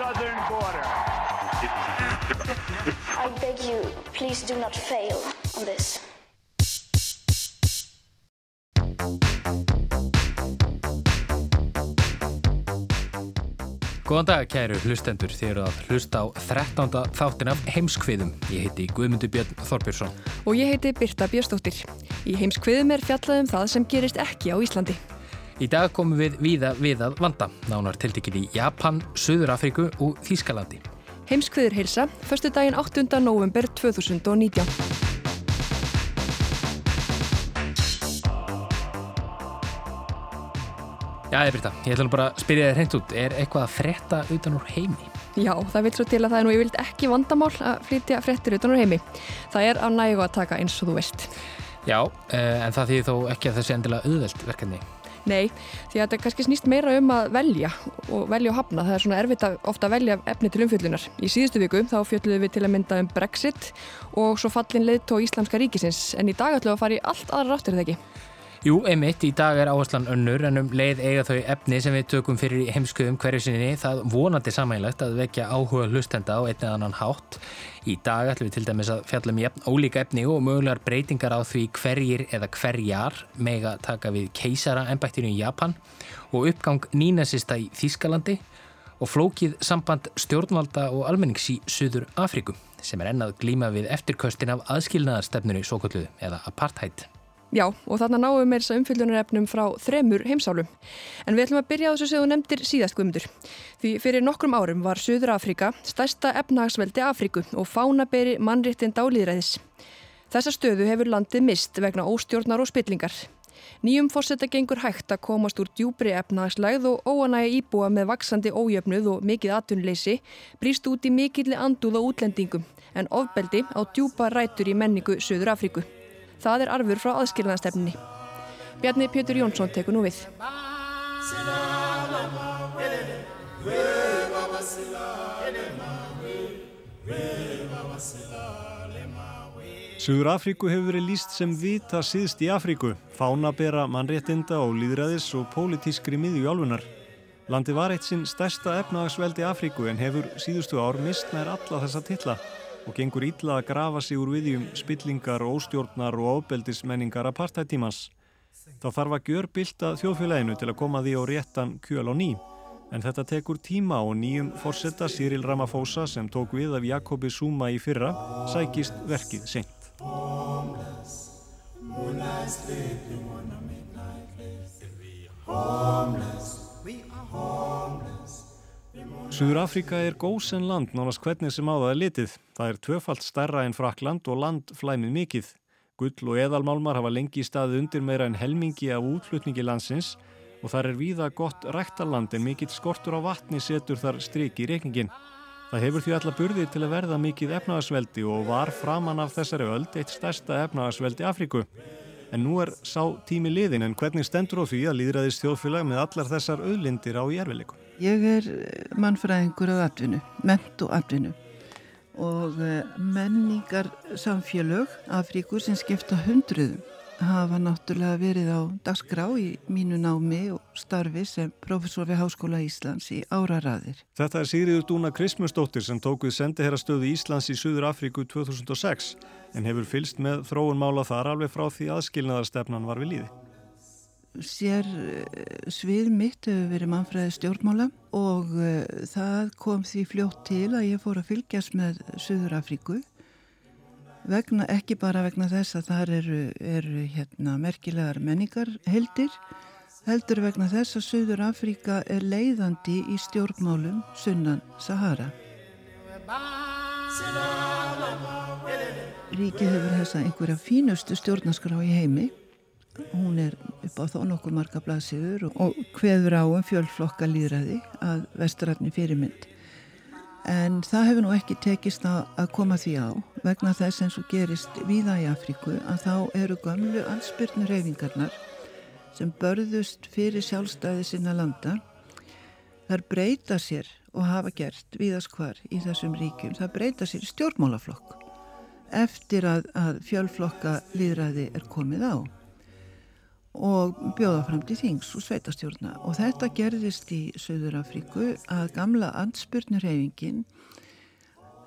southern border. I beg you, please do not fail on this. Góðan dag kæru hlustendur þið eru að hlusta á 13. þáttin af heimskviðum. Ég heiti Guðmundur Björn Þorbjörnsson. Og ég heiti Birta Björnsdóttir. Í heimskviðum er fjallað um það sem gerist ekki á Íslandi. Í dag komum við víða við að vanda, nánar tiltekið í Japan, Suður Afriku og Þýskalandi. Heimskviður heilsa, förstu daginn 8. november 2019. Já, byrta, ég ætla nú bara að spyrja þér hreint út, er eitthvað að fretta utan úr heimi? Já, það vil svo til að það er nú yfirlt ekki vandamál að flytja frettir utan úr heimi. Það er af nægu að taka eins og þú veist. Já, eh, en það þýðir þó ekki að sé endilega auðvelt verkefni. Nei, því að þetta kannski snýst meira um að velja og velja og hafna. Það er svona erfitt að ofta velja efni til umfjöllunar. Í síðustu viku þá fjöldluðum við til að mynda um Brexit og svo fallin leiðtó Íslamska ríkisins. En í dag ætlum við að fara í allt aðra ráttir þegar ekki. Jú, einmitt, í dag er áherslan önnur en um leið eiga þau efni sem við tökum fyrir heimskuðum hverju sinni það vonandi samænlegt að vekja áhuga hlustenda á einn eða annan hátt. Í dag ætlum við til dæmis að fjalla um jafn ólíka efni og mögulegar breytingar á því hverjir eða hverjar mega taka við keisara ennbættinu í Japan og uppgang nínasista í Þískalandi og flókið samband stjórnvalda og almennings í Suður Afriku sem er ennað glíma við eftirköstin af aðskilnaðarstefnunu svo kalluðu eða apartheid. Já, og þarna náum við með þess að umfyllunarefnum frá þremur heimsálum. En við ætlum að byrja á þessu sem þú nefndir síðast guðmundur. Því fyrir nokkrum árum var Suður Afrika stærsta efnahagsveldi Afriku og fánaberi mannréttin dálýðræðis. Þessa stöðu hefur landið mist vegna óstjórnar og spillingar. Nýjum fórsetta gengur hægt að komast úr djúbri efnahagslægð og óanægi íbúa með vaksandi ójöfnuð og mikið atvinnleysi brýst út í mikilli andúð á útlendingum en ofbeldi á djúpa rætur í menningu Suður Afriku. Það er arfur frá aðskilnaðastefninni. Bjarni Pjötur Jónsson tekur nú við. Suður Afríku hefur verið líst sem vita síðst í Afríku, fánabera mannréttinda og líðræðis og pólitískri miðju álfunar. Landi var eitt sinn stærsta efnahagsveldi Afríku en hefur síðustu ár mistnær alla þessa tilla og gengur ítla að grafa sig úr viðjum spillingar, óstjórnar og ábeldismenningar apartheidtímans. Þá þarf að gjör bylta þjóðfélaginu til að koma því á réttan kjöl á ný. En þetta tekur tíma og nýjum fórsetta Cyril Ramaphosa sem tók við af Jakobi Zuma í fyrra sækist verkið seint. Suður Afrika er góðsenn land nánast hvernig sem á það er litið. Það er tvöfalt stærra en Frakland og land flæmið mikið. Gull og eðalmálmar hafa lengi staðið undir meira en helmingi af útflutningi landsins og þar er víða gott ræktarland en mikill skortur á vatni setur þar stryk í reikningin. Það hefur því alla burði til að verða mikið efnagasveldi og var framann af þessari öld eitt stærsta efnagasveldi Afriku. En nú er sá tími liðin en hvernig stendur á því að líðræðist þjóðfélag með allar þessar auðlindir á jærveliku? Ég er mannfræðingur af atvinnu, ment og atvinnu og menningar samfélög Afríkur sem skipta hundruðum hafa náttúrulega verið á dagskrá í mínu námi og starfi sem professor við Háskóla Íslands í áraraðir. Þetta er Sigriður Dúna Krismusdóttir sem tók við sendiherrastöðu Íslands í Suður Afríku 2006 en hefur fylst með þróun mála þar alveg frá því aðskilnaðarstefnan var við líði. Sér svið mitt hefur verið mannfræði stjórnmála og það kom því fljótt til að ég fór að fylgjast með Suður Afríku vegna, ekki bara vegna þess að það eru, eru hérna, merkilegar menningar heldir, heldur vegna þess að Suður Afríka er leiðandi í stjórnmálum sunnan Sahara. Ríkið hefur þess að einhverja fínustu stjórnarskrá í heimi Hún er upp á þó nokkuð marga blaðsíður og hveður á um fjölflokka líðræði að vesturrætni fyrirmynd. En það hefur nú ekki tekist að koma því á vegna þess eins og gerist víða í Afríku að þá eru gamlu ansbyrnu reyfingarnar sem börðust fyrir sjálfstæði sinna landa. Þar breyta sér og hafa gert víðast hvar í þessum ríkjum. Það breyta sér stjórnmálaflokk eftir að, að fjölflokka líðræði er komið á og bjóða fram til þings og sveitastjórna og þetta gerðist í Söður Afríku að gamla ansbyrnurhefingin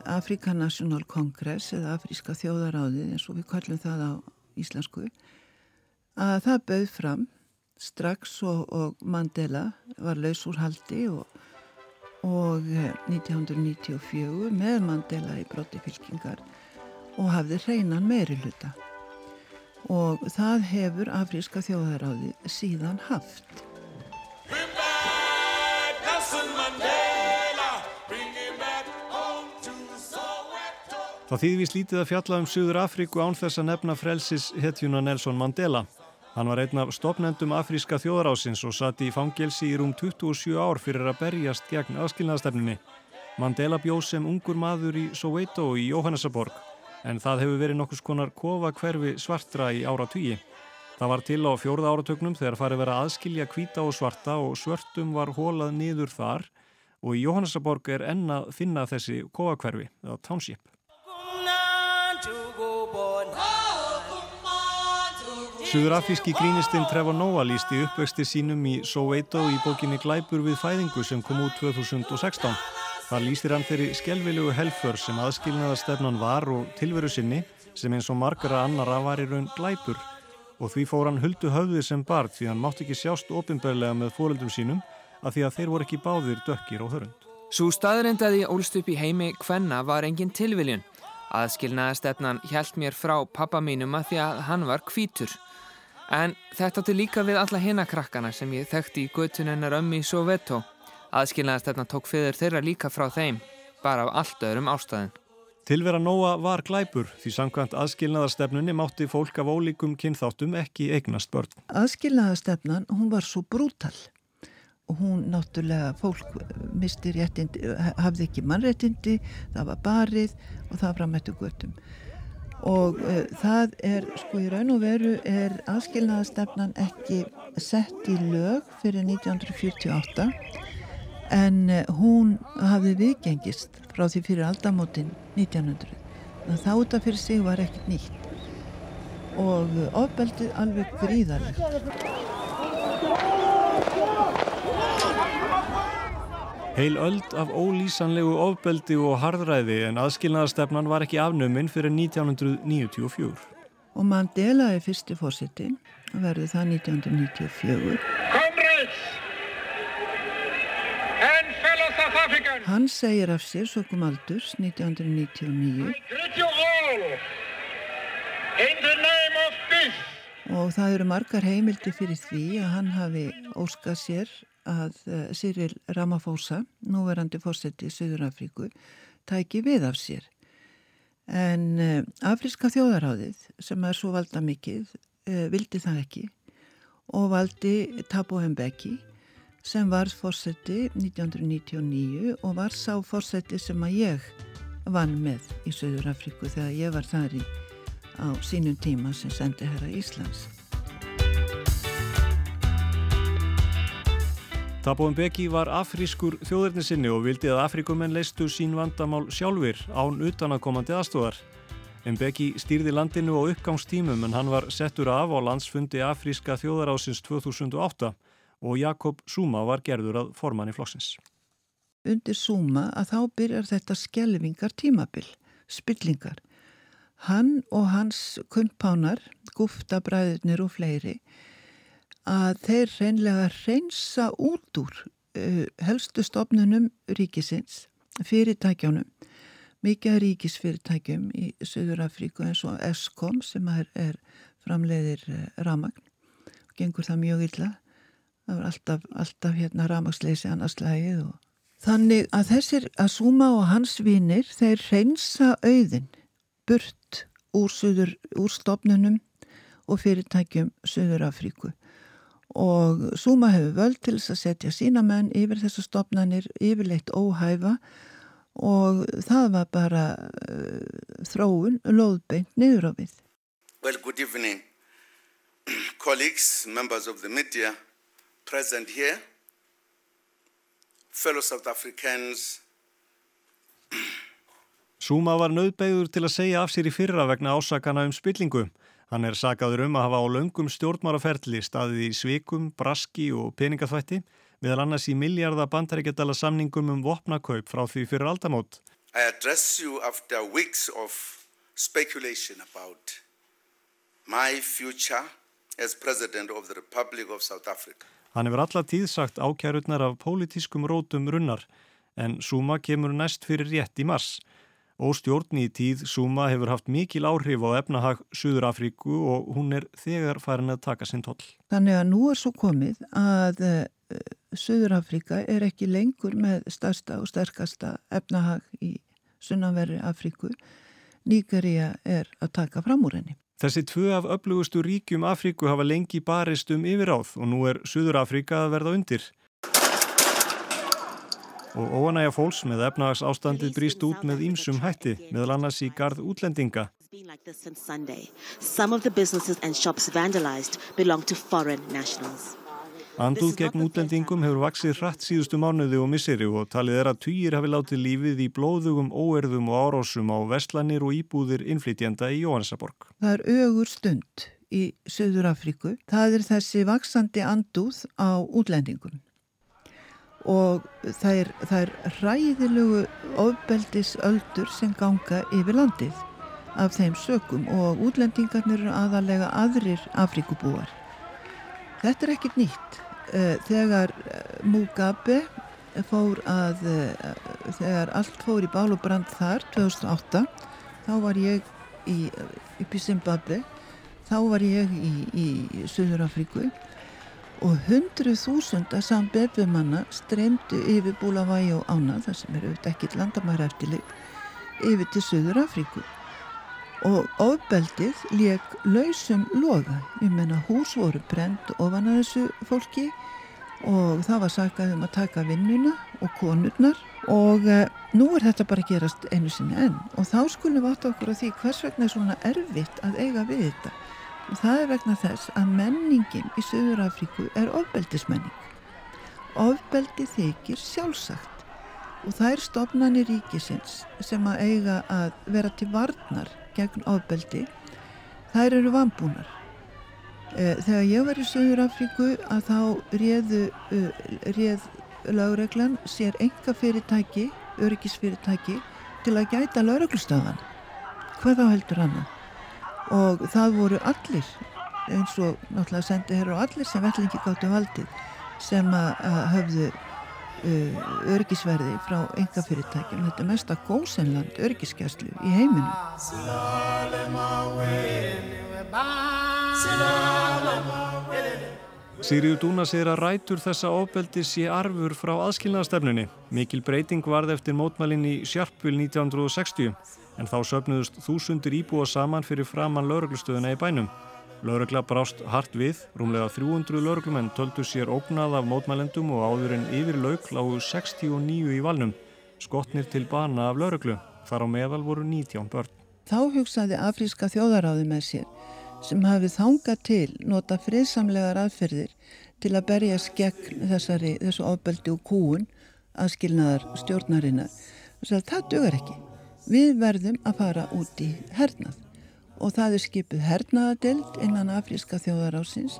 Afrika National Congress eða Afríska þjóðaráðið eins og við kallum það á íslensku að það bauð fram strax og, og Mandela var laus úr haldi og, og 1994 eh, með Mandela í brotti fylkingar og hafði hreinan meiri hluta og það hefur Afríska þjóðaráði síðan haft. Það þýðvís lítið að fjalla um Suður Afríku án þess að nefna frelsis hetjuna Nelson Mandela. Hann var einn af stopnendum Afríska þjóðarásins og satt í fangelsi í rúm 27 ár fyrir að berjast gegn aðskilnaðastefninni. Mandela bjóð sem ungur maður í Soweto í Jóhannesaborg en það hefur verið nokkus konar kofa hverfi svartra í ára tugi. Það var til á fjórða áratögnum þegar farið verið að aðskilja kvíta og svarta og svörtum var hólað niður þar og í Jóhannesaborg er enna finna þessi kofa hverfi, eða township. Suðurafíski grínistinn Trevor Noah líst í uppvexti sínum í Soweto í bókinni Glæpur við fæðingu sem kom út 2016. Það lýstir hann þeirri skjálfilegu helfur sem aðskilnaðastefnan var og tilveru sinni sem eins og margara annara var í raun glæpur og því fór hann huldu höfðið sem barð því hann mátt ekki sjást ofinbörlega með fólöldum sínum að því að þeir voru ekki báðir dökkir og hörund. Svo staðrindaði ólst upp í heimi hvenna var engin tilviljun. Aðskilnaðastefnan hjælt mér frá pappa mínum að því að hann var kvítur. En þetta átti líka við alla hinnakrakkana sem ég þekkti í göttunennar ömmi Soveto Aðskilnaðastefna tók fyrir þeirra líka frá þeim, bara af allt öðrum ástæðin. Tilvera Nóa var glæpur því samkvæmt aðskilnaðastefnunni mátti fólk af ólíkum kynþáttum ekki eignast börn. Aðskilnaðastefnan, hún var svo brútal og hún náttúrulega, fólk misti réttindi, hafði ekki mannréttindi, það var barið og það framættu göttum. Og uh, það er, sko í raun og veru, er aðskilnaðastefnan ekki sett í lög fyrir 1948 en eh, hún hafði viðgengist frá því fyrir aldamótin 1900 þannig að þáta fyrir sig var ekkert nýtt. Og ofbeldið alveg gríðarlegt. Heil öld af ólýsanlegu ofbeldi og hardræði en aðskilnaðarstefnan var ekki afnuminn fyrir 1994 og Mandela er fyrsti fórsettin verði það 1994 Hann segir af sér sökum aldurs 1999 og það eru margar heimildi fyrir því að hann hafi óskað sér að eh, Cyril Ramaphosa, núverandi fórseti í Suður-Afríku, tæki við af sér. En uh, Afríska þjóðaráðið sem er svo valda mikið uh, vildi það ekki og valdi Thabo Mbeki sem var fórseti 1999 og var sá fórseti sem að ég vann með í Söður Afríku þegar ég var þar í, á sínum tíma sem sendi herra Íslands. Thabo Mbeki var afrískur þjóðurnisinni og vildi að Afrikumenn leistu sín vandamál sjálfur án utanakomandi aðstóðar. Mbeki stýrði landinu á uppgangstímum en hann var settur af á landsfundi Afríska þjóðarásins 2008 og Jakob Zuma var gerður að forman í flóksins. Undir Zuma að þá byrjar þetta skjelvingar tímabil, spillingar. Hann og hans kumpánar, guftabræðurnir og fleiri, að þeir reynlega reynsa út úr uh, helstu stofnunum ríkisins, fyrirtækjónum, mikið ríkisfyrirtækjum í Suður Afríku eins og Eskom sem er, er framleiðir uh, ramagn, gengur það mjög illa það var alltaf, alltaf hérna ramagsleysi annarslægið og þannig að þessir að Suma og hans vinnir þeir reynsa auðin burt úr, suður, úr stopnunum og fyrirtækjum Suður Afríku og Suma hefur völd til þess að setja sína menn yfir þessar stopnarnir yfirleitt óhæfa. Og það var bara uh, þróun loðbeint niður á við. Well, good evening, colleagues, members of the media present here, fellow South Africans. Suma var nöðbegður til að segja af sér í fyrra vegna ásakana um spillingu. Hann er sagaður um að hafa á löngum stjórnmáraferli staðið í svikum, braski og peningaþvætti meðal annars í miljardar bandaríkjadala samningum um vopnakaup frá því fyrir aldamót. I address you after weeks of speculation about my future as president of the Republic of South Africa. Hann hefur alla tíð sagt ákjærutnar af pólitískum rótum runnar en Suma kemur næst fyrir rétt í mars. Óstjórn í tíð Suma hefur haft mikil áhrif á efnahag Suður Afríku og hún er þegar farin að taka sinn toll. Þannig að nú er svo komið að uh, Suður Afríka er ekki lengur með starsta og sterkasta efnahag í sunnanverri Afríku. Nýgaríja er að taka fram úr henni. Þessi tvö af öflugustu ríkjum Afríku hafa lengi barist um yfiráð og nú er Suður Afríka að verða undir og óanægja fólks með efnahags ástandið brýst út með ýmsum hætti, meðal annars í gard útlendinga. Andúð gegn útlendingum hefur vaksið hratt síðustu mánuði og misseri og talið er að týjir hafi látið lífið í blóðugum, óerðum og árásum á vestlanir og íbúðir innflytjenda í Jóhannesaborg. Það er ögur stund í Suður Afríku. Það er þessi vaksandi andúð á útlendingum og það er, það er ræðilegu ofbeldisöldur sem ganga yfir landið af þeim sökum og útlendingarnir eru aðalega aðrir Afríkubúar. Þetta er ekkit nýtt. Eh, þegar eh, Mugabe fór að, eh, þegar allt fór í bál og brand þar 2008, þá var ég í, upp í Zimbabwe, þá var ég í, í Suður Afríku og hundruð þúsunda sambefumanna streymdu yfir Búlavægi og Ána, það sem eru ekkit landamæra eftirleik, yfir til Suður Afríku. Og ofbeldið leik lausum loða, ég menna hús voru brend ofan að þessu fólki og það var sakað um að taka vinnuna og konurnar. Og e, nú er þetta bara að gerast einu sinni enn. Og þá skulum við átta okkur á því hvers vegna er svona erfitt að eiga við þetta. Og það er vegna þess að menningin í Suður Afríku er ofbeldismenning. Ofbeldi þykir sjálfsagt. Og það er stofnani ríkisins sem að eiga að vera til varnar gegn ofbeldi, þær eru vambúnar. Eh, þegar ég var í Suður Afríku að þá réðu, eh, réð lögreglan sér enga fyrirtæki, öryggisfyrirtæki til að gæta lögreglustafan. Hvað þá heldur annan? og það voru allir eins og náttúrulega sendi hér á allir sem vellingi gáttu valdið sem að höfðu örgisverði frá enga fyrirtækjum þetta mesta góðsennland örgiskjæslu í heiminu Sigriður Dúna segir að rætur þessa ofbeldi sé arfur frá aðskilnaðastefnunni mikil breyting varð eftir mótmælinn í Sjarpvil 1960 en þá söpnuðust þúsundir íbúa saman fyrir framann lauruglustöðuna í bænum. Laurugla brást hart við, rúmlega 300 lauruglumenn töldu sér ógnað af mótmælendum og áður en yfir laug lágu 69 í valnum, skotnir til bana af lauruglu. Þar á meðal voru 19 börn. Þá hugsaði Afríska þjóðaráði með sér sem hafið þangað til nota friðsamlegar aðferðir til að berja skegn þessari, þessu ofbeldi og kúun aðskilnaðar stjórnarinnar. Það dögur ekki. Við verðum að fara út í hernað og það er skipið hernaðadeld innan Afríska þjóðarásins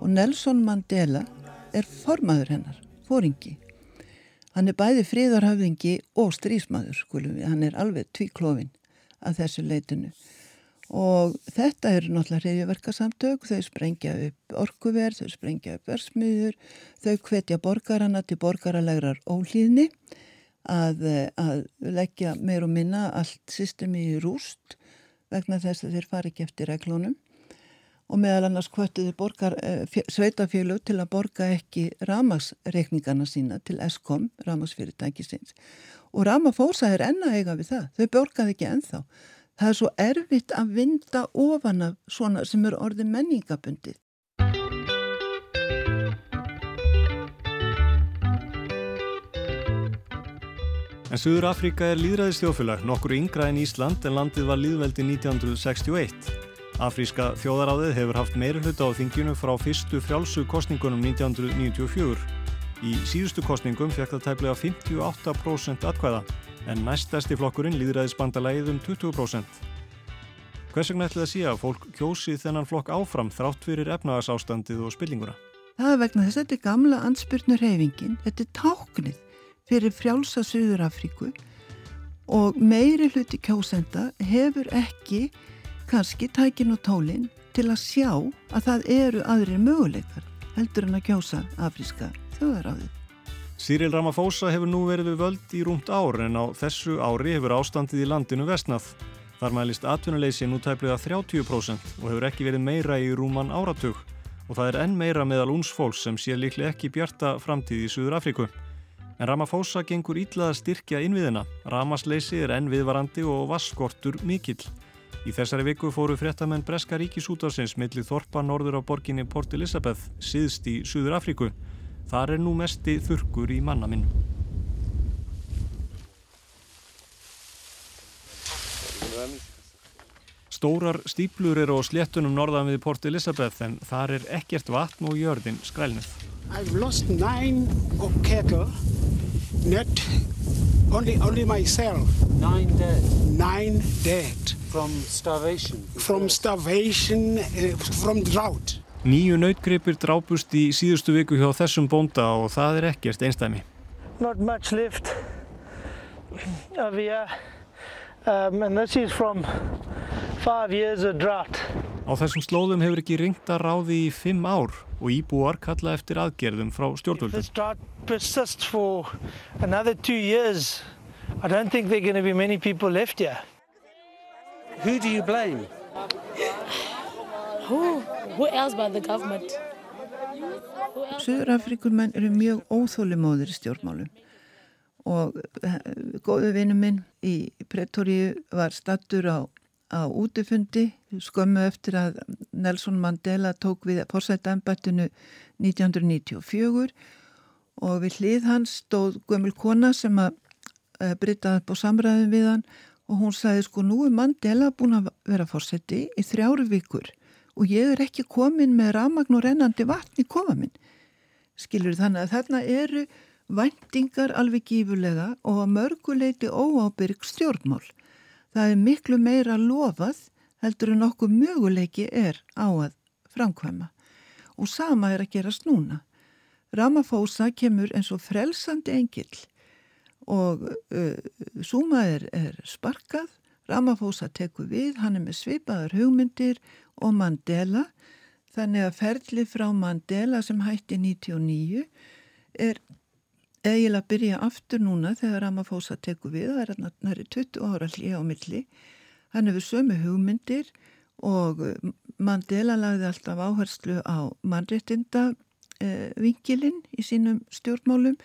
og Nelson Mandela er formaður hennar, fóringi. Hann er bæði fríðarhafðingi og strísmaður, skulum við, hann er alveg tvíklófin að þessu leitinu. Og þetta eru náttúrulega reyðjöverkasamtök, þau sprengja upp orkuverð, þau sprengja upp versmiður, þau hvetja borgarana til borgaralegrar ólíðni að, eh, að leggja meir og minna allt systemi í rúst vegna þess að þeir fari ekki eftir reglunum. Og meðal annars hvöttuði eh, sveitafjölu til að borga ekki ramagsreikningarna sína til Eskom, ramagsfyrirtækisins og Ramaphosa er enna eiga við það, þau borgaði ekki enþá Það er svo erfitt að vinda ofan af svona sem eru orðið menningabundið. En Suður Afrika er líðræðistjóðfélag, nokkur yngra en Ísland en landið var líðveldi 1961. Afríska þjóðaráðið hefur haft meiri hluta á þingjunu frá fyrstu frjálsu kostningunum 1994. Í síðustu kostningum fekk það tæplega 58% atkvæða en næstæsti flokkurinn líðræðisbandalægið um 20%. Hvers vegna ætlaði að sé að fólk kjósi þennan flokk áfram þrátt fyrir efnagasástandið og spillinguna? Það er vegna þess að þetta er gamla ansbyrnur reyfingin, þetta er táknið fyrir frjálsa Suður Afríku og meiri hluti kjósenda hefur ekki kannski tækin og tólinn til að sjá að það eru aðrir möguleikar heldur en að kjósa afríska þjóðaráðið. Cyril Ramaphosa hefur nú verið við völd í rúmt ár en á þessu ári hefur ástandið í landinu vestnað. Þar mælist atvinnuleysi nú tæplega 30% og hefur ekki verið meira í rúman áratug og það er enn meira meðal úns fólks sem sé líklega ekki bjarta framtíð í Suður Afríku. En Ramaphosa gengur ítlað að styrkja innviðina. Ramasleysi er enn viðvarandi og vaskortur mikill. Í þessari viku fóru fréttamenn Breska ríkisútafsins millir Þorpa norður á borginni Port Elizabeth, síðst í Suður Afríku. Þar er nú mesti þurkur í manna minn. Stórar stíplur eru á sléttunum norðan við Port Elizabeth en þar er ekkert vatn og jörðin skrælnuð. I've lost nine of cattle, not only, only myself. Nine dead? Nine dead. From starvation? From starvation, uh, from drought. Nýju nautgripir drápust í síðustu viku hjá þessum bónda og það er ekkert einstæmi. Not much left of here um, and this is from five years of drought. Á þessum slóðum hefur ekki ringt að ráði í fimm ár og íbúar kalla eftir aðgerðum frá stjórnvöldum. If this drought persists for another two years, I don't think there are going to be many people left here. Who do you blame? Who? Who else but the government? Suður Afrikumenn eru mjög óþólimóðir í stjórnmálum og góðu vinnu minn í Pretoríu var stattur á, á útifundi skömmu eftir að Nelson Mandela tók við forsættambættinu 1994 og við hlið hans stóð gömul kona sem að breytaði upp á samræðin við hann og hún sagði sko nú er Mandela búin að vera forsætti í þrjáru vikur og ég er ekki komin með ramagn og rennandi vatn í kofa minn. Skilur þannig að þarna eru vendingar alveg gífulega og að mörguleiti óábyrg stjórnmál. Það er miklu meira lofað heldur en okkur möguleiki er á að framkvæma. Og sama er að gerast núna. Ramaphosa kemur eins og frelsandi engil og uh, Suma er, er sparkað, Ramaphosa tekur við, hann er með svipaðar hugmyndir og Mandela þannig að ferli frá Mandela sem hætti 99 er eiginlega að byrja aftur núna þegar Ramaphosa tekur við það er næri 20 ára hlið á milli. Hann hefur sömu hugmyndir og Mandela lagði alltaf áherslu á mannréttinda eh, vinkilinn í sínum stjórnmálum.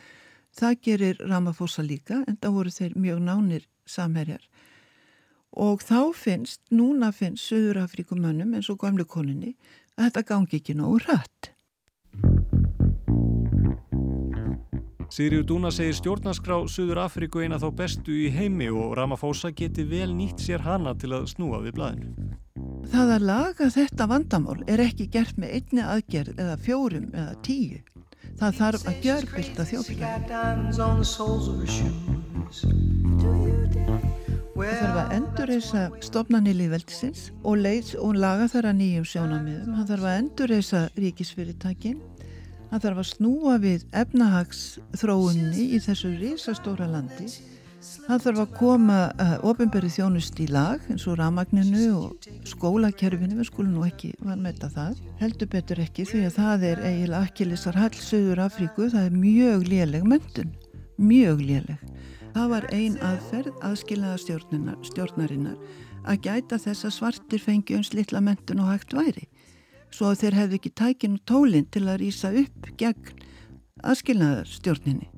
Það gerir Ramaphosa líka en það voru þeir mjög nánir samherjar. Og þá finnst, núna finnst Suður Afrikumönnum eins og gamlu koninni að þetta gangi ekki nógu rætt. Sigriður Dúna segir stjórnarskrá Suður Afriku eina þá bestu í heimi og Ramaphosa geti vel nýtt sér hana til að snúa við blæðinu. Það að laga þetta vandamál er ekki gert með einni aðgerð eða fjórum eða tíu. Það þarf að gjörbylta þjófélagi. Það þarf að endurreysa stopnarni líðveldisins og, og laga þar að nýjum sjónamiðum. Það þarf að endurreysa ríkisfyrirtækin. Það þarf að snúa við efnahagsþróunni í þessu risastóra landi. Það þarf að koma uh, ofinberi þjónust í lag eins og ramagninu og skólakerfinu, við skulum nú ekki vanmeta það. Heldur betur ekki því að það er eiginlega akkilisar hall Suður Afríku, það er mjög léleg mentun, mjög léleg. Það var ein aðferð aðskilaða stjórnarinnar að gæta þess að svartir fengi uns litla mentun og hægt væri svo þeir hefðu ekki tækinu tólinn til að rýsa upp gegn aðskilaða stjórninni.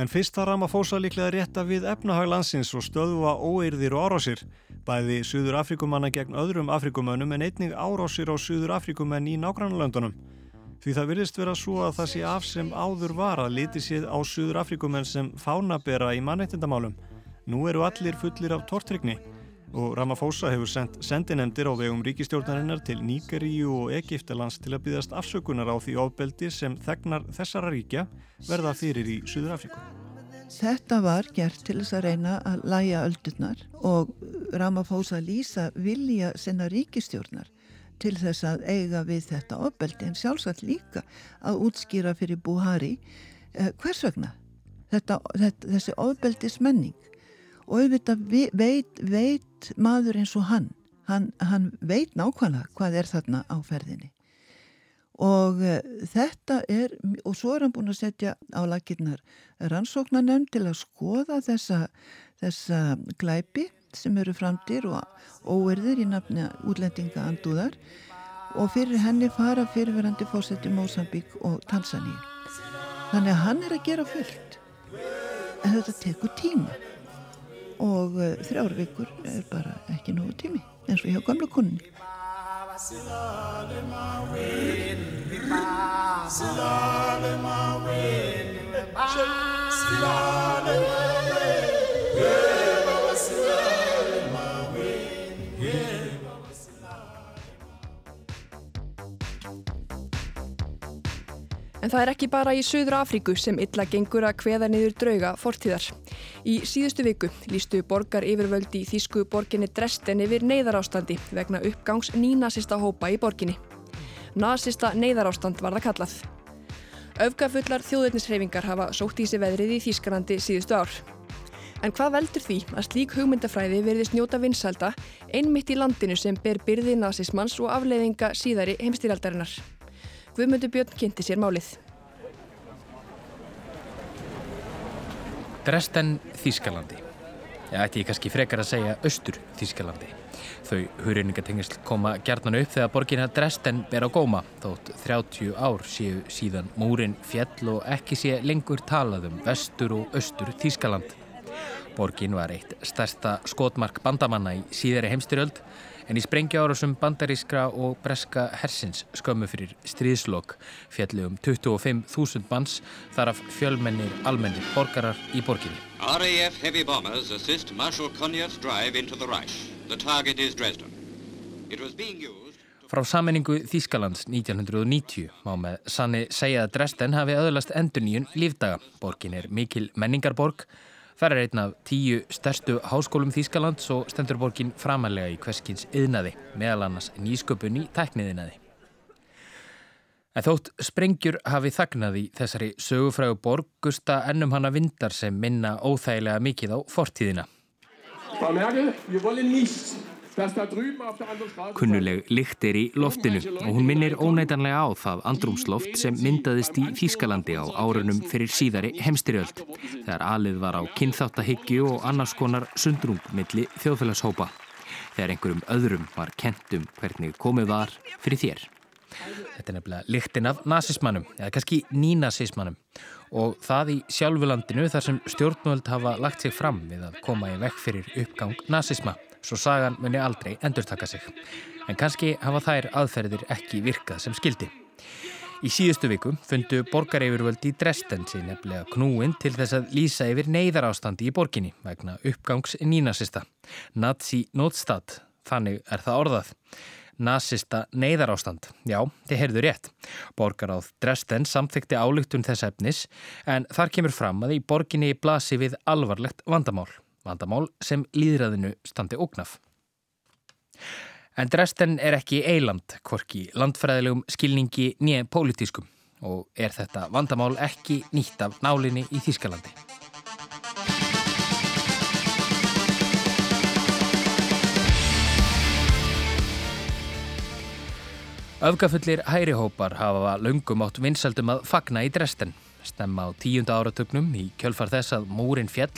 En fyrst þar Ramaphosa líklega rétta við efnahag landsins og stöðva óeirðir og árásir. Bæði Suður Afrikumanna gegn öðrum Afrikumönnum en einnig árásir á Suður Afrikumenn í nágrannlöndunum. Því það virðist vera svo að það sé af sem áður var að liti séð á Suður Afrikumenn sem fánabera í mannættindamálum. Nú eru allir fullir af tortrygni og Ramaphosa hefur sendt sendinemdir á vegum ríkistjórnarinnar til Nígeríu og Egiptalands til að byggast afsökunar á því ofbeldi sem þegnar þessara ríkja verða fyrir í Suður Afríku. Þetta var gert til þess að reyna að læja öldurnar og Ramaphosa lýsa vilja sinna ríkistjórnar til þess að eiga við þetta ofbeldi en sjálfsagt líka að útskýra fyrir Buhari eh, hvers vegna þetta, þetta, þessi ofbeldis menning og auðvitað veit, veit maður eins og hann. hann hann veit nákvæmlega hvað er þarna á ferðinni. Og uh, þetta er og svo er hann búin að setja á lakirnar rannsóknarnefn til að skoða þessa, þessa glæpi sem eru framtir og óerðir í nafni útlendinga andúðar og fyrir henni fara fyrirverandi fósetti Mósambík og Tansaníu. Þannig að hann er að gera fullt. En þetta tekur tíma og uh, þrjár vikur er bara ekki nógu tími eins og hjá gamla kunni En það er ekki bara í Suður Afríku sem illa gengur að kveða niður drauga fortíðar. Í síðustu viku lístu borgar yfirvöldi í þýsku borginni Dresden yfir neyðarástandi vegna uppgangs nínasista hópa í borginni. Nasista neyðarástand var það kallað. Öfgafullar þjóðurnisreifingar hafa sótt í sig veðrið í Þýskalandi síðustu ár. En hvað veldur því að slík hugmyndafræði verðist njóta vinsalda einmitt í landinu sem ber byrði nazismans og afleiðinga síðari heimstýraldarinnar? Guðmundur Björn kynnti sér málið. Dresden, Þískalandi. Ég ætti ég kannski frekar að segja Östur, Þískalandi. Þau hurreiningatengisl koma gerðnan upp þegar borgina Dresden ber á góma þótt 30 ár séu síðan múrin fjell og ekki sé lengur talað um Vestur og Östur Þískaland. Borgin var eitt stærsta skotmark bandamanna í síðari heimstyrjöld en í sprengjaárásum bandarískra og breska hersins skömmu fyrir stríðslokk fjalli um 25.000 manns þar af fjölmennir almennir borgarar í borginni. RAF heavy bombers assist Marshal Conyers drive into the Reich. The target is Dresden. It was being used Frá sammenningu Þýskalands 1990 má með sanni segja að Dresden hafi öðlast endur nýjun lífdaga. Borgin er mikil menningarborg Það er einn af tíu stærstu háskólum Þýskalands og stendur borgin framalega í hverskins yðnaði, meðal annars nýsköpun í tækniðinaði. En þótt sprengjur hafi þagnað í þessari sögufrægu borg, gusta ennum hana vindar sem minna óþægilega mikið á fortíðina. Frau Merkel, wir wollen nicht Kunnuleg lykt er í loftinu og hún minnir óneitanlega á það andrumsloft sem myndaðist í Þýskalandi á árunum fyrir síðari heimstyrjöld þegar alið var á kynþáttahyggju og annars konar sundrung milli þjóðfélagshópa. Þegar einhverjum öðrum var kentum hvernig komið var fyrir þér. Þetta er nefnilega lyktin af nazismannum, eða kannski nínazismannum og það í sjálfulandinu þar sem stjórnvöld hafa lagt sig fram við að koma í vekk fyrir uppgang nazisma svo sagan muni aldrei endurtaka sig. En kannski hafa þær aðferðir ekki virkað sem skildi. Í síðustu viku fundu borgareifurvöld í Dresden sig nefnilega knúin til þess að lýsa yfir neyðar ástandi í borginni vegna uppgangs nínasista. Nazi Notstad, þannig er það orðað. Nazista neyðar ástand. Já, þið heyrðu rétt. Borgaráð Dresden samþykti álugtun þess efnis en þar kemur fram að í borginni blasi við alvarlegt vandamál vandamál sem líðræðinu standi ógnaf. En Dresden er ekki eiland, hvorki landfræðilegum skilningi nýja pólitískum og er þetta vandamál ekki nýtt af nálinni í Þýskalandi. Öfgafullir hærihópar hafa laungum átt vinsaldum að fagna í Dresden. Stemma á tíunda áratögnum í kjölfar þess að múrin fjell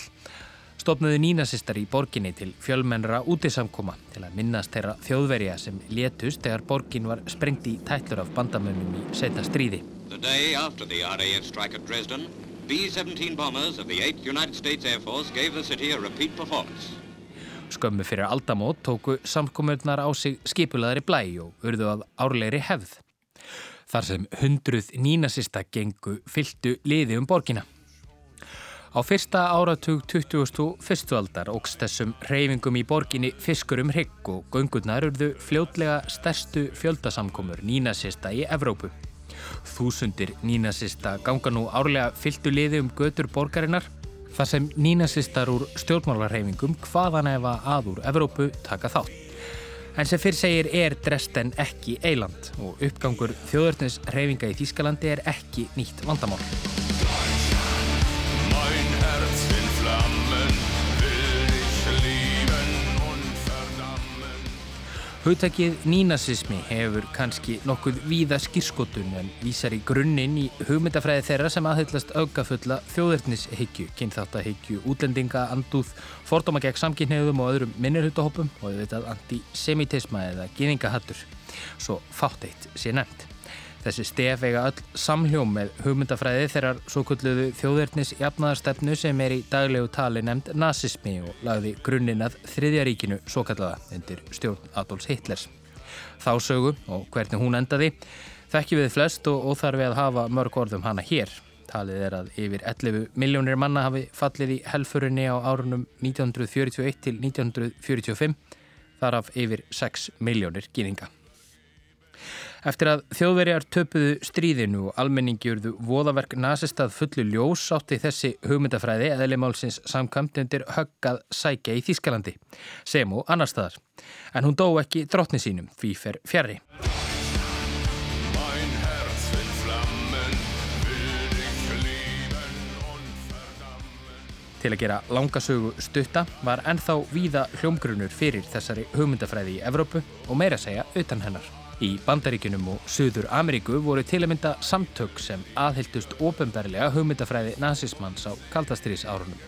stopnuðu nínasistar í borginni til fjölmennra útisamkoma til að minnast þeirra þjóðverja sem létust þegar borgin var sprengt í tællur af bandamönnum í setja stríði. The day after the RAF strike at Dresden, B-17 bombers of the 8th United States Air Force gave the city a repeat performance. Skömmu fyrir aldamót tóku samkomurnar á sig skipulaðari blæ og urðu að árlegri hefð. Þar sem hundruð nínasista gengu fyltu liði um borgina. Á fyrsta áratug 2001. aldar ógst þessum reyfingum í borginni fiskur um hrygg og göngurnar urðu fljótlega stærstu fjöldasamkomur nínasista í Evrópu. Þúsundir nínasista ganga nú árlega fyltu liði um götur borgarinnar þar sem nínasistar úr stjórnmálarreyfingum hvaðan efa aður Evrópu taka þátt. En sem fyrr segir er Dresden ekki eiland og uppgangur þjóðurnisreyfinga í Þýskalandi er ekki nýtt vandamál. Hugtakið nínasismi hefur kannski nokkuð víða skýrskotun en vísar í grunninn í hugmyndafræði þeirra sem aðhyllast aukafulla þjóðverðnishyggju, kynþáttahyggju, útlendinga, andúð, fordóma gegn samkynniðum og öðrum minnirhutahópum og auðvitað antisemitisma eða gyningahattur, svo fátt eitt sé nefnt. Þessi stef eiga öll samhljóm með hugmyndafræði þeirrar svo kulluðu þjóðverðnis jafnaðarstefnu sem er í daglegu tali nefnd nazismi og lagði grunninn að þriðjaríkinu svo kallaða undir stjórn Adolfs Hitlers. Þá sögu og hvernig hún endaði þekkjum við flest og óþarfi að hafa mörg orðum hana hér. Talið er að yfir 11 miljónir manna hafi fallið í helfurinni á árunum 1941 til 1945 þar af yfir 6 miljónir gýninga. Eftir að þjóðverjar töpuðu stríðinu og almenningi urðu voðaverk nazistað fullu ljós átti þessi hugmyndafræði eðlimálsins samkvæmt undir höggað sækja í Þískalandi, sem og annar staðar. En hún dó ekki drottni sínum, því fer fjari. Til að gera langasögu stutta var ennþá víða hljómgrunur fyrir þessari hugmyndafræði í Evrópu og meira segja utan hennar. Í Bandaríkunum og Suður Ameríku voru til að mynda samtök sem aðhyldust ofenbarlega hugmyndafræði nazismans á kaldastrís árunum.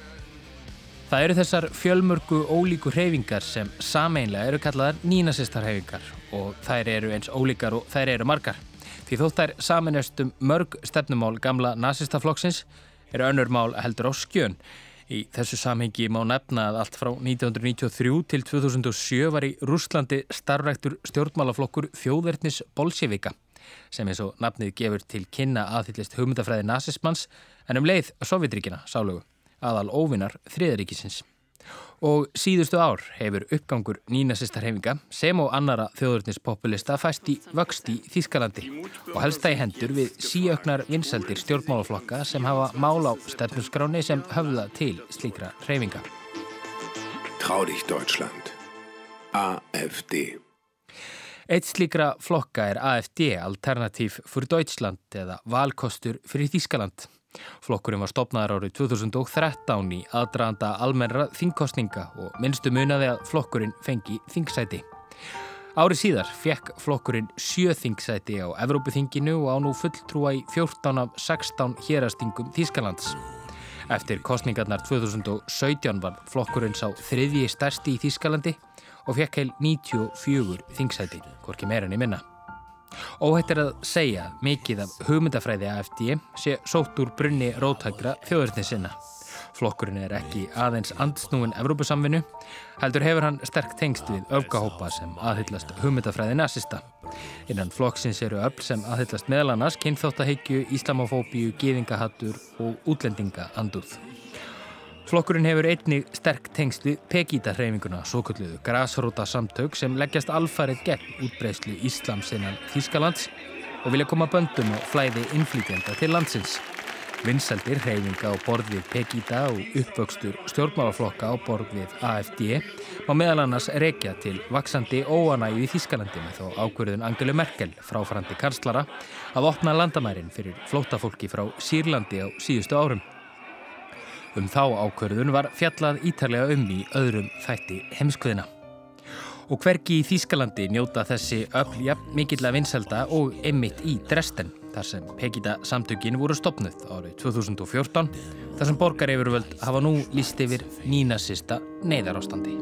Það eru þessar fjölmörgu ólíku hreyfingar sem sameinlega eru kallaðar nínasistarhreyfingar og þær eru eins ólíkar og þær eru margar. Því þótt þær saminast um mörg stefnumál gamla nazistaflokksins eru önnur mál heldur á skjön Í þessu samhengi má nefna að allt frá 1993 til 2007 var í Rúslandi starfræktur stjórnmálaflokkur þjóðverðnis Bolsjevika sem eins og nafnið gefur til kynna aðhyllist hugmyndafræði nazismans en um leið Sovjetríkina sálugu, aðal óvinnar þriðaríkisins. Og síðustu ár hefur uppgangur nínasistarhefinga sem og annara þjóðurnispopulista fæst í vöxt í Þískalandi og helst það í hendur við síöknar vinsaldir stjórnmálaflokka sem hafa mál á stefnusgráni sem höfða til slíkra hefinga. Tráðík Deutschland. AFD. Eitt slíkra flokka er AFD, Alternativ fyrir Deutschland eða valkostur fyrir Þískaland. Flokkurinn var stopnaður árið 2013 í aðdraðanda almennra þingkostninga og minnstu munaði að flokkurinn fengi þingsæti. Árið síðar fekk flokkurinn sjö þingsæti á Evrópuþinginu og á nú fulltrúa í 14 af 16 hérastingum Þískalands. Eftir kostningarnar 2017 var flokkurinn sá þriðji stærsti í Þískalandi og fekk heil 94 þingsæti, hvorki meirinni minna. Óhætt er að segja mikið af hugmyndafræði AFD sé sótt úr brunni rótækra þjóðurni sinna. Flokkurinn er ekki aðeins andsnúin Evrópusamvinu, heldur hefur hann sterk tengst við öfgahópa sem aðhyllast hugmyndafræði nazista. Innan flokksins eru öll sem aðhyllast meðal annars kynþáttahyggju, islamofóbíu, gýðingahattur og útlendingaanduð. Flokkurinn hefur einnig sterk tengst við Pegida-hreyfinguna, svo kalluðu grasróta samtök sem leggjast alfarið gegn útbreyslu Íslams innan Þískalands og vilja koma böndum og flæði innflýtjanda til landsins. Vinsaldir hreyfinga á borð við Pegida og uppvöxtur stjórnmálaflokka á borð við AFD má meðal annars rekja til vaksandi óanægu í Þískalandi með þó ákverðun Angelu Merkel fráfærandi kanslara að opna landamærin fyrir flótafólki frá Sýrlandi á síðustu árum. Um þá ákverðun var fjallað ítarlega um í öðrum þætti heimskviðina. Og hverki í Þýskalandi njóta þessi öll jafn mikill að vinselda og emmitt í Dresden þar sem Pegida samtökin voru stopnuð árið 2014 þar sem borgareifurvöld hafa nú líst yfir nínasista neyðarástandi.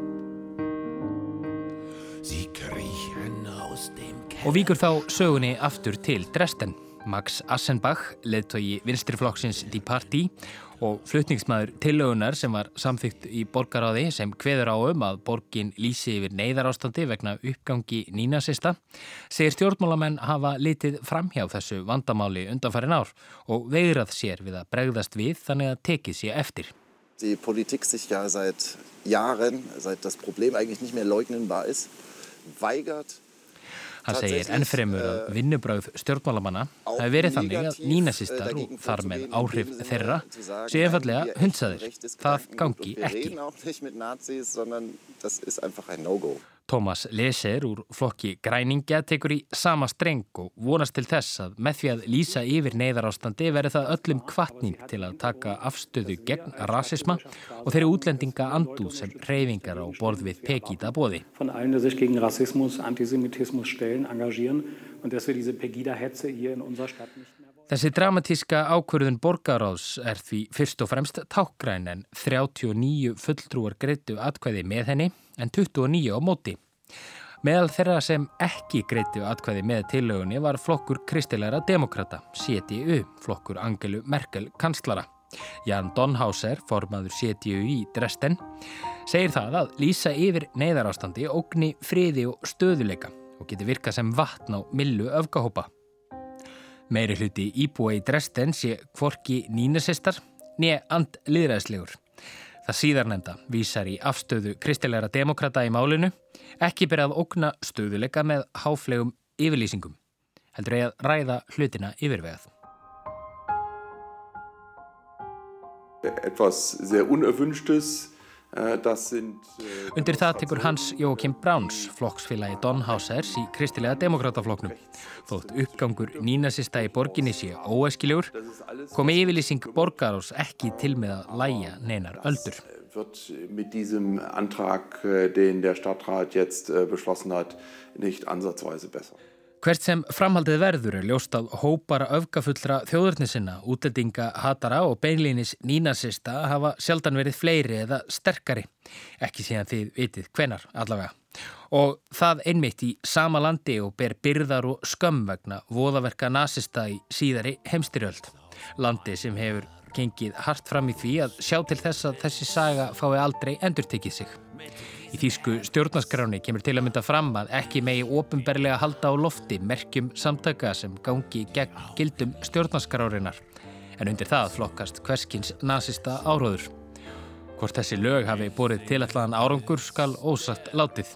Og víkur þá sögunni aftur til Dresden. Max Assenbach, leðtogi vinstriflokksins Die Party og flutningsmaður tillögunar sem var samþygt í borgaráði sem hveður á um að borgin lýsi yfir neyðarástandi vegna uppgangi nínasista segir stjórnmálamenn hafa litið framhjá þessu vandamáli undanfærin ár og vegrað sér við að bregðast við þannig að tekið sér eftir. Die Politik sich ja seit Jahren, seit das Problem eigentlich nicht mehr leugnenbar ist, weigert Hann segir ennfremur að vinnubráð stjórnmálamanna hafi verið þannig að nínasistar og þar með áhrif þeirra sé einfallega hundsaðir. Það gangi ekki. Tómas Leser úr flokki Græningja tekur í sama streng og vonast til þess að með því að lýsa yfir neyðarástandi verður það öllum kvartning til að taka afstöðu gegn rasisma og þeirri útlendinga andúð sem reyfingar á borð við Pegida bóði. Þessi dramatíska ákvörðun borgaráðs er því fyrst og fremst tákgræn en 39 fulltrúar greitu atkvæði með henni en 29 á móti. Meðal þeirra sem ekki greitu atkvæði með tillögunni var flokkur kristilegra demokrata, CDU, flokkur Angelu Merkel kanslara. Jan Donhauser, formaður CDU í Dresden, segir það að lýsa yfir neyðarástandi ógni friði og stöðuleika og geti virkað sem vatn á millu öfgahópa. Meiri hluti íbúa í Dresden sé kvorki nínasistar nýja andliðræðslegur. Það síðarnemda vísar í afstöðu kristilegra demokrata í málinu ekki byrjað okna stöðuleika með háflegum yfirlýsingum. Heldur að ræða hlutina yfirvegað. Etwas sehr unerwünschtes Undir það tekur Hans Jókim Bráns, flokksfélagi Donhausers í kristilega demokratafloknum. Þótt uppgangur nínasista í borginni sé óæskilegur, komi yfirlýsing borgarás ekki til með að læja neinar öldur. Wird mit diesem Hvert sem framhaldið verður er ljóst að hópar öfgafullra þjóðurnisinna, útlendinga, hatara og beinlýnis nínasista hafa sjaldan verið fleiri eða sterkari. Ekki síðan þið vitið hvenar allavega. Og það einmitt í sama landi og ber byrðar og skömm vegna voðaverka nasista í síðari heimstyrjöld. Landi sem hefur gengið hart fram í því að sjá til þess að þessi saga fái aldrei endurtekið sig. Í þýsku stjórnaskráni kemur til að mynda fram að ekki megi ofinberlega halda á lofti merkjum samtaka sem gangi gegn gildum stjórnaskrárinar. En undir það flokkast hverskins nazista áróður. Hvort þessi lög hafi borið tilallagan árangur skal ósagt látið.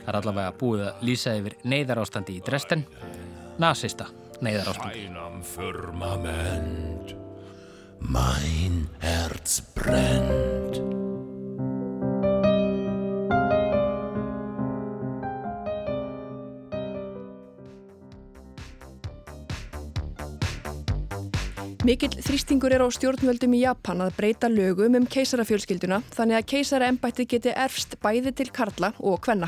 Það er allavega búið að lýsa yfir neyðarástandi í Dresden. Nazista neyðarástandi. Mikill þrýstingur er á stjórnvöldum í Japan að breyta lögum um keisarafjölskylduna þannig að keisaraembættið geti erfst bæði til karla og kvenna.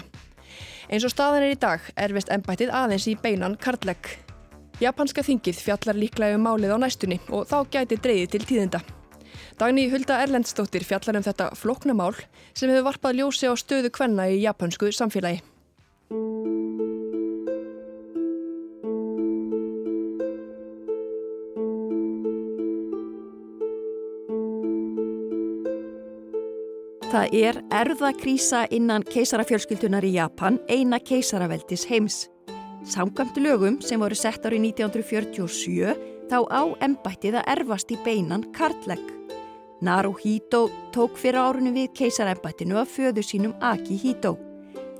Eins og staðan er í dag erfist embættið aðeins í beinan karllegg. Japanska þingið fjallar líklega um málið á næstunni og þá gæti dreyði til tíðinda. Dagni Hulda Erlendstóttir fjallar um þetta floknamál sem hefur varpað ljósi á stöðu kvenna í japansku samfélagi. Það er erðakrísa innan keisarafjölskyldunar í Japan, eina keisaraveldis heims. Samkvæmt lögum sem voru sett árið 1947 þá á embættið að erfast í beinan kartlegg. Naruhito tók fyrir árunum við keisarembættinu að föðu sínum Akihito.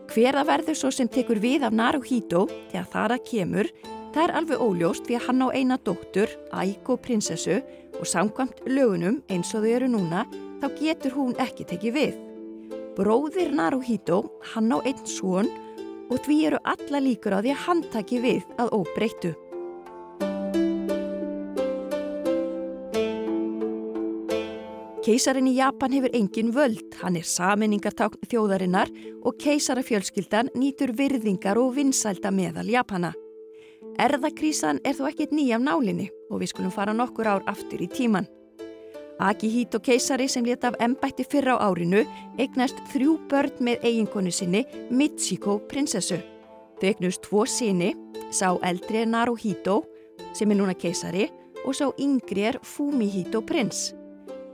Hver að verður svo sem tekur við af Naruhito þegar það að kemur, það er alveg óljóst því að hann á eina dóttur, Aiko prinsessu og samkvæmt lögunum eins og þau eru núna þá getur hún ekki tekið við. Bróðir Naruhito, hann á einn svon og því eru alla líkur á því að hann taki við að óbreyttu. Keisarin í Japan hefur engin völd, hann er saminningartákn þjóðarinnar og keisarafjölskyldan nýtur virðingar og vinsælda meðal Japana. Erðakrísan er þó ekkit nýjaf nálinni og við skulum fara nokkur ár aftur í tíman. Akihito keisari sem leta af embætti fyrra á árinu eignast þrjú börn með eiginkonu sinni Michiko prinsessu. Þau eignust tvo sinni, sá eldri er Naruhito sem er núna keisari og sá yngri er Fumihito prins.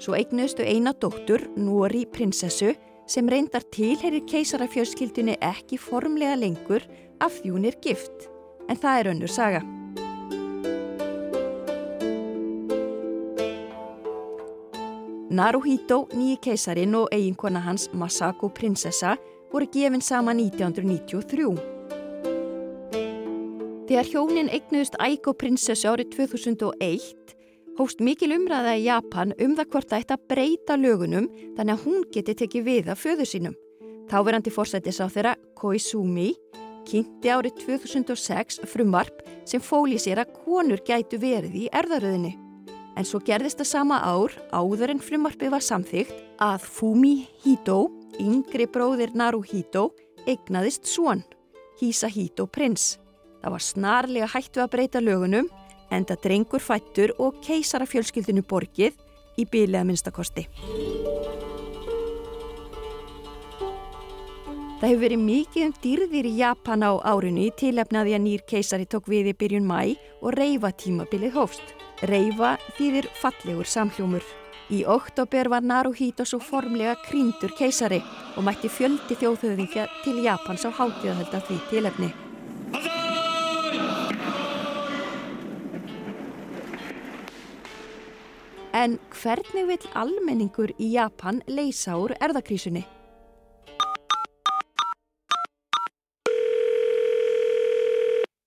Svo eignustu eina dóttur, Nóri prinsessu, sem reyndar tilherir keisarafjölskyldunni ekki formlega lengur af því hún er gift. En það er önnur saga. Naruhito, nýji keisarin og eiginkona hans Masako prinsessa voru gefin sama 1993. Þegar hjónin eignuðust Aiko prinsessu árið 2001 hófst mikil umræða í Japan um það hvort það ætti að breyta lögunum þannig að hún geti tekið við af föðu sínum. Táverandi fórsættis á þeirra Koizumi kynnti árið 2006 frumvarp sem fóli sér að konur gætu verið í erðaröðinni. En svo gerðist það sama ár, áður en frumvarpið var samþygt, að Fumi Hito, yngri bróðir Naruhito, eignaðist svon, Hisahito prins. Það var snarlega hættu að breyta lögunum, enda drengur fættur og keisarafjölskyldinu borgið í bílega minnstakosti. Það hefur verið mikið um dýrðir í Japan á árunni tilefnaði að nýr keisari tók við í byrjun mæ og reyfa tímabilið hófst. Reyfa þýðir fallegur samhljómur. Í oktober var Naruhito svo formlega krýndur keisari og mætti fjöldi þjóðhauðingja til Japans á hátíðahölda því tilefni. En hvernig vil almenningur í Japan leysa úr erðakrísunni?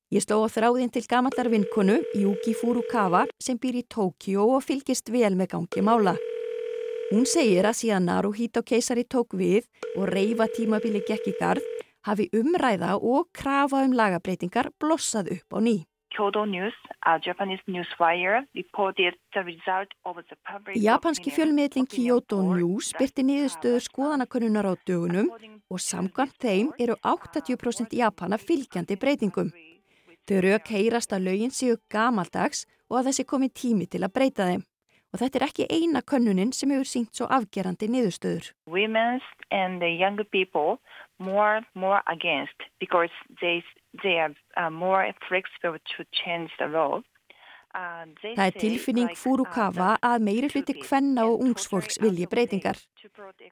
Ég sló á þráðinn til gamallar vinkonu, Yuki Furukawa, sem býr í Tókjó og fylgist vel með gangi mála. Hún segir að síðan Naruhito keisari tók við og reyfa tímabili gekk í gard, hafi umræða og krafa um lagabreitingar blossað upp á ný. Japanski fjölmiðlin Kyoto News byrti niðurstöður skoðanakonnunar á dögunum og samkvæmt þeim eru 80% Japana fylgjandi breytingum. Þau rauk heyrast að lögin séu gamaldags og að þessi komi tími til að breyta þeim. Og þetta er ekki eina könnunin sem hefur syngt svo afgerandi niðurstöður. Women's and the younger people more more against because they they are uh, more flexible to change the law. Uh, Það er tilfinning Furukawa að meiri hluti kvenna og ungsfólks vilji breytingar.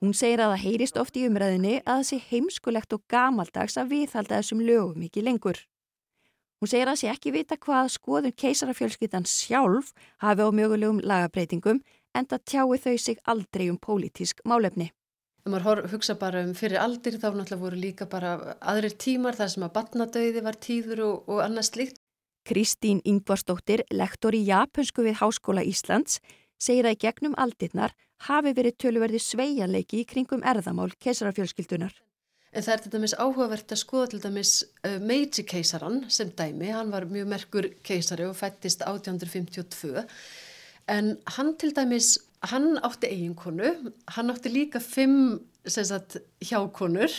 Hún segir að það heyrist oft í umræðinni að það sé heimskulegt og gamaldags að viðhalda þessum lögum ekki lengur. Hún segir að sé ekki vita hvað skoðun keisarafjölskyttan sjálf hafi á mögulegum lagabreitingum en það tjái þau sig aldrei um pólitísk málefni. Þegar maður hugsa bara um fyrir aldir þá náttúrulega voru líka bara aðrir tímar þar sem að batnadauði var tíður og, og annars slikt. Kristín Ingvarsdóttir, lektor í Japansku við Háskóla Íslands, segir að gegnum aldirnar hafi verið töluverði sveianleiki í kringum erðamál keisarafjölskyldunar. En það er til dæmis áhugavert að skoða til dæmis uh, Meiji keisaran sem dæmi, hann var mjög merkur keisari og fættist 1852 en hann til dæmis, hann átti eiginkonu, hann átti líka fimm sagt, hjákonur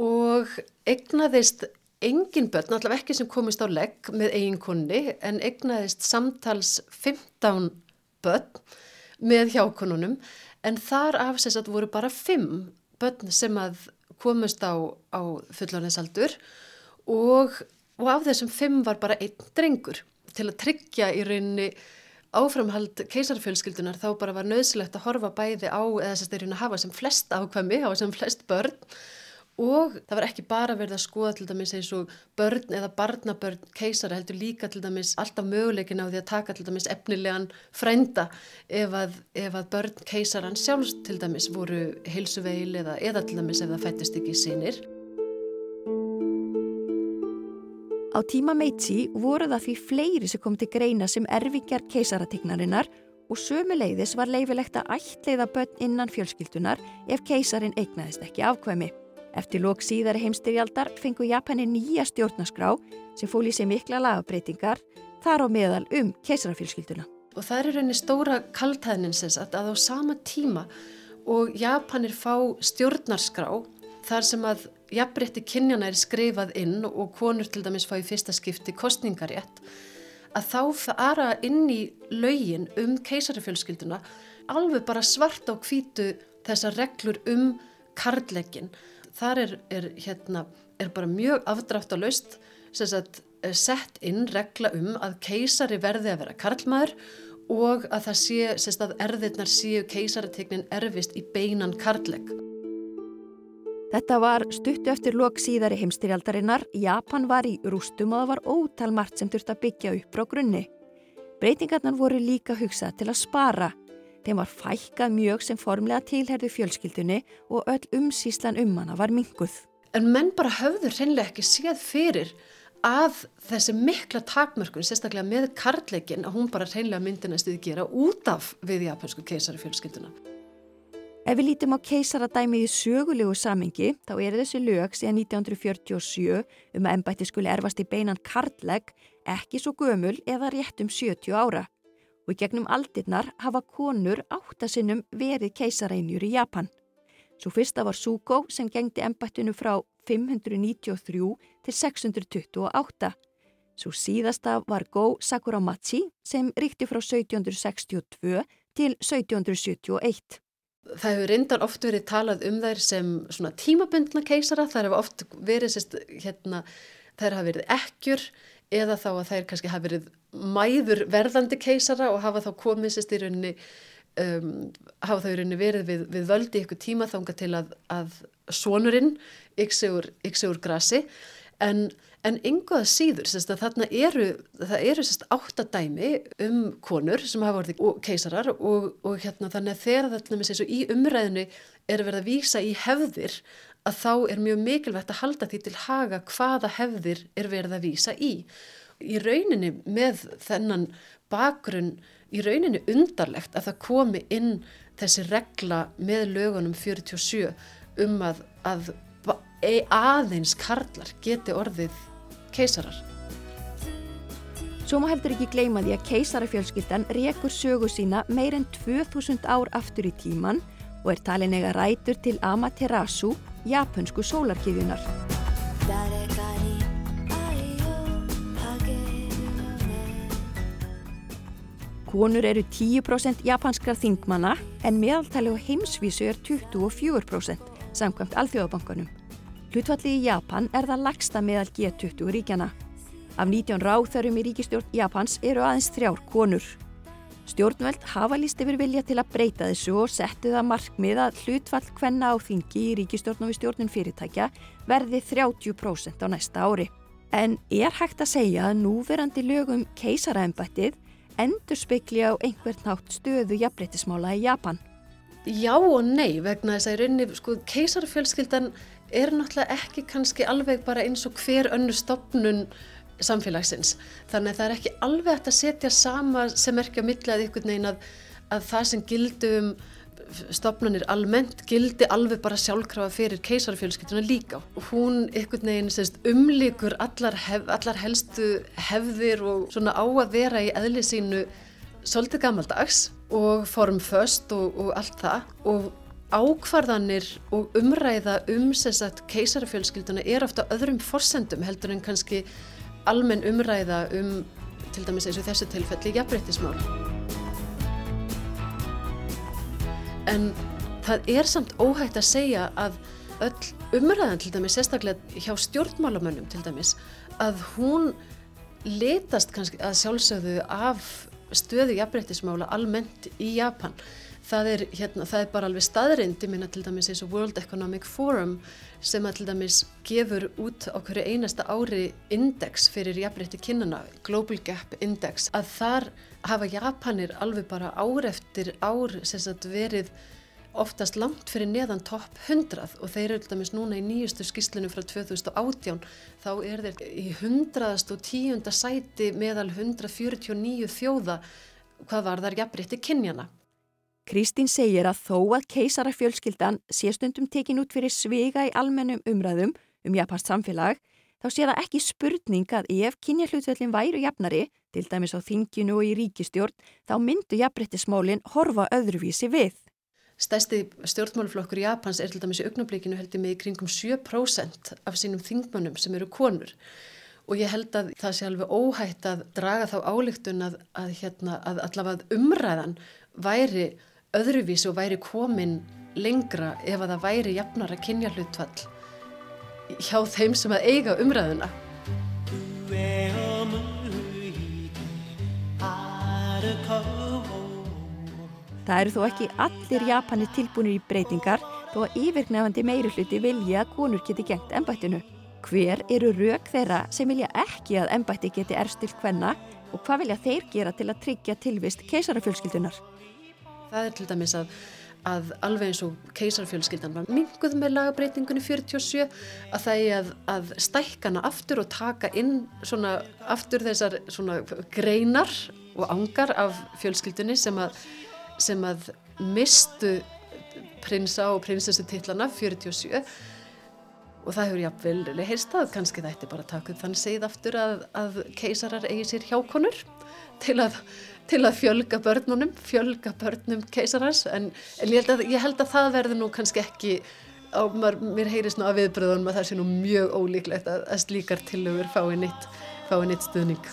og egnaðist engin börn, allavega ekki sem komist á legg með eiginkonni en egnaðist samtals 15 börn með hjákonunum. En þar af að voru bara fimm börn sem að komist á, á fullanisaldur og, og af þessum fimm var bara einn drengur. Til að tryggja í rauninni áframhald keisarfjölskyldunar þá bara var nöðsilegt að horfa bæði á eða þess að þeir hafa sem flest ákvæmi, hafa sem flest börn og það var ekki bara verið að skoða til dæmis eins og börn eða barnabörn keisara heldur líka til dæmis alltaf möguleikin á því að taka til dæmis efnilegan frænda ef að, ef að börn keisaran sjálfs til dæmis voru heilsuveil eða, eða til dæmis ef það fættist ekki sínir. Á tíma Meitsi voru það því fleiri sem kom til greina sem erfingjar keisarategnarinnar og sömuleiðis var leifilegt að ætleiða börn innan fjölskyldunar ef keisarin eignaðist ekki afkvæmi. Eftir lók síðari heimstyrjaldar fengu Japani nýja stjórnaskrá sem fól í sig mikla lagabreitingar þar á meðal um keisarafjölskylduna. Og það er rauninni stóra kaltæðninsins að, að á sama tíma og Japanir fá stjórnarskrá þar sem að jafnrétti kynjana er skrifað inn og konur til dæmis fá í fyrsta skipti kostningarétt að þá fara inn í laugin um keisarafjölskylduna alveg bara svart á kvítu þessar reglur um karlækin þar er, er, hérna, er bara mjög afdrátt á laust sett inn regla um að keisari verði að vera karlmaður og að það sé, sérst að erðirnar séu keisarategnin erfist í beinan karleg. Þetta var stuttu eftir lok síðari heimstyrjaldarinnar, Japan var í rústum og það var ótal margt sem þurfti að byggja upp frá grunni. Breytingarnar voru líka hugsað til að spara. Þeim var fækkað mjög sem formlega tilherðu fjölskyldunni og öll umsíslan um hana var minguð. En menn bara höfður reynlega ekki séð fyrir að þessi mikla takmörkun, sérstaklega með karleikin, að hún bara reynlega myndi næstuði gera út af við japansku keisari fjölskylduna. Ef við lítum á keisaradæmið í sögulegu samengi þá er þessi lög síðan 1947 um að ennbætti skuli erfast í beinan kartlegg ekki svo gömul eða rétt um 70 ára. Og gegnum aldirnar hafa konur áttasinnum verið keisarænjur í Japan. Svo fyrsta var Suko sem gengdi ennbættinu frá 593 til 628. Svo síðasta var Go Sakuramachi sem ríkti frá 1762 til 1771. Það hefur reyndar oft verið talað um þær sem tímabundna keisara, þær hefur oft verið, sérst, hérna, þær hafa verið ekkjur eða þá að þær kannski hafa verið mæður verðandi keisara og hafa þá komið sérst í rauninni, um, hafa þau í rauninni verið við, við völdi ykkur tíma þánga til að, að sonurinn úr, úr grasi. En En ynguða síður, sérst, þarna eru, það eru sérst, áttadæmi um konur sem hafa vorið keisarar og, og hérna, þannig að þegar þetta í umræðinu er verið að vísa í hefðir að þá er mjög mikilvægt að halda því til haga hvaða hefðir er verið að vísa í. Í rauninni með þennan bakgrunn, í rauninni undarlegt að það komi inn þessi regla með lögunum 47 um að, að aðeins karlar geti orðið keisarar. Svo má heldur ekki gleyma því að keisarafjölskyldan rekur sögu sína meir en 2000 ár aftur í tíman og er talin ega rætur til Amaterasu, japansku sólarkiðjunar. Konur eru 10% japanskra þingmanna en meðaltali á heimsvísu er 24% samkvæmt alþjóðabankanum. Hlutfalli í Japan er það lagsta meðal G20 ríkjana. Af 19 ráþörum í ríkistjórn Japans eru aðeins þrjár konur. Stjórnveld hafa líst yfir vilja til að breyta þessu og settu það markmið að hlutfall hvenna á þingi í ríkistjórn og í stjórnun fyrirtækja verði 30% á næsta ári. En er hægt að segja að núverandi lögum keisaraembættið endur spekli á einhvern nátt stöðu jafnbreytismála í Japan? Já og nei vegna þess að í rauninni sko, keisarafjölskyldan er náttúrulega ekki kannski alveg bara eins og hver önnu stopnun samfélagsins. Þannig að það er ekki alveg hægt að setja sama sem ekki á millið ykkur negin að, að það sem gildum stopnunir almennt gildi alveg bara sjálfkrafa fyrir keisarfjölskylduna líka. Hún ykkur negin umlíkur allar, hef, allar helstu hefðir og svona á að vera í eðli sínu svolítið gammaldags og formföst og, og allt það og ákvarðanir og umræða um sagt, keisarafjölskylduna er ofta öðrum forsendum heldur en kannski almenn umræða um til dæmis eins og þessu tilfelli jafnbreyttismál. En það er samt óhægt að segja að öll umræðan til dæmis, sérstaklega hjá stjórnmálamönnum til dæmis, að hún letast kannski að sjálfsögðu af stöðu jafnbreyttismála almennt í Japan það er, hérna, það er bara alveg staðrind, ég minna til dæmis eins og World Economic Forum sem að til dæmis gefur út hverju einasta ári index fyrir jafnrétti kinnana, Global Gap Index, að þar hafa Japanir alveg bara ár eftir ár sagt, verið oftast langt fyrir neðan topp 100 og þeir eru til dæmis núna í nýjustu skýslinu frá 2018 þá er þeir í 110. sæti meðal 149 þjóða hvað var þar jafnrétti kynjana Kristín segir að þó að keisarafjölskyldan sé stundum tekin út fyrir svega í almennum umræðum um japansk samfélag, þá sé það ekki spurning að ef kynjarhlutvöldin væru jafnari, til dæmis á þinginu og í ríkistjórn, þá myndu jafnbrettismálinn horfa öðruvísi við. Stæsti stjórnmáluflokkur Japans er til dæmis í augnablíkinu heldur með í kringum 7% af sínum þingmannum sem eru konur og ég held að það sé alveg óhætt að draga þá álíktun að, að, hérna, að allavega umræðan væri öðruvísi og væri komin lengra ef að það væri jafnar að kynja hlutvall hjá þeim sem að eiga umræðuna. Það eru þó ekki allir Japanir tilbúinir í breytingar þó að yfirgnefandi meiri hluti vilja að konur geti gengt ennbættinu. Hver eru rauk þeirra sem vilja ekki að ennbætti geti erstilt hvenna og hvað vilja þeir gera til að tryggja tilvist keisarafjölskyldunar? Það er til dæmis að, að alveg eins og keisarafjölskyldan var minguð með lagabreitingunni 47 að það er að, að stækkana aftur og taka inn svona aftur þessar svona greinar og angar af fjölskyldunni sem að, sem að mistu prinsa og prinsessu titlana 47 og það hefur jáfnvel heyrst að kannski það ætti bara að taka upp þann segið aftur að, að keisarar eigi sér hjákonur til að, til að fjölga börnunum, fjölga börnum keisarars en, en ég, held að, ég held að það verður nú kannski ekki á, mér, heyrist nú að viðbröðunum að það sé nú mjög ólíklegt að, að slíkar tillögur fái nýtt, fái nýtt stuðning.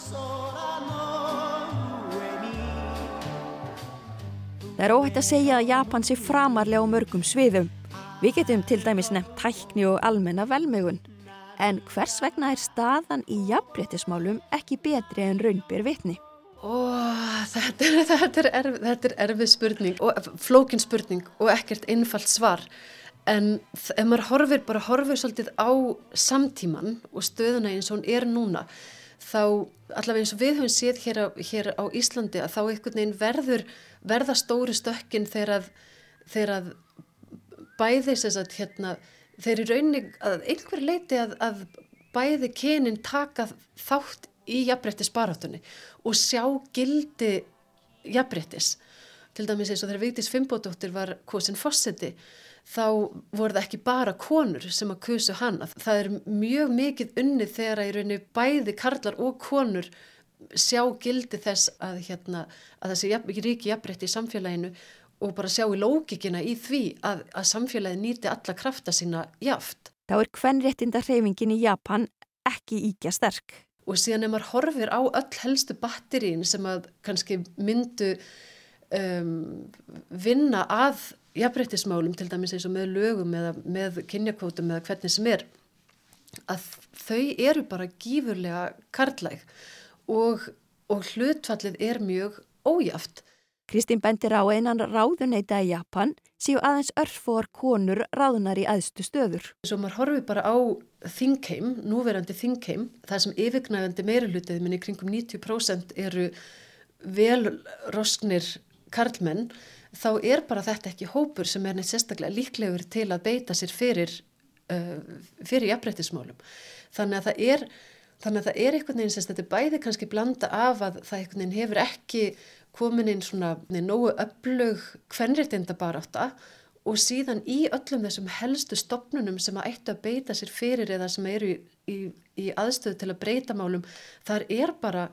Það er óhætt að segja að Japan sé framarlega á mörgum sviðum. Við getum til dæmis nefnt tækni og almenna velmegun. En hvers vegna er staðan í jafnbrettismálum ekki betri en raunbyr vitni? Ó, þetta er, þetta er, erf, þetta er erfið spurning og flókin spurning og ekkert einfalt svar. En ef maður horfir, bara horfir svolítið á samtíman og stöðuna eins og hún er núna, þá allavega eins og við höfum séð hér á, hér á Íslandi að þá einhvern veginn verður, verða stóri stökkin þegar að, þegar að bæði þess að hérna, þeir eru rauninni að einhver leiti að, að bæði kynin taka þátt í jafnbrettis baráttunni og sjá gildi jafnbrettis. Til dæmis eins og þegar Vigdís Fimbódóttir var kosin fósetti þá voru það ekki bara konur sem að kusu hana. Það er mjög mikið unnið þegar að í rauninni bæði karlar og konur sjá gildi þess að, hérna, að þessi jafn, ríki jafnbretti í samfélaginu og bara sjá í lókikina í því að, að samfélagi nýti alla krafta sína jaft. Þá er hvernréttinda hreyfingin í Japan ekki íkja sterk. Og síðan ef maður horfir á öll helstu batterín sem að kannski myndu um, vinna að jafnbrettismálum til dæmis eins og með lögum eða með kynjakvótum eða hvernig sem er að þau eru bara gífurlega karlæg og, og hlutfallið er mjög ójaft. Kristín bendir á einan ráðuneita í Japan séu aðeins örfór konur ráðunar í aðstu stöður. Svo maður horfi bara á þingheim, núverandi þingheim, það sem yfirgnægandi meira hlutið minni kringum 90% eru velrosknir karlmenn, þá er bara þetta ekki hópur sem er neitt sérstaklega líklegur til að beita sér fyrir, uh, fyrir jafnbrettismálum. Þannig að það er, þannig að það er einhvern veginn sem þetta bæði kannski blanda af að það einhvern veginn hefur ekki komin inn svona nógu öflug kvenréttinda barátta og síðan í öllum þessum helstu stopnunum sem að eittu að beita sér fyrir eða sem eru í, í, í aðstöðu til að breyta málum, þar er bara,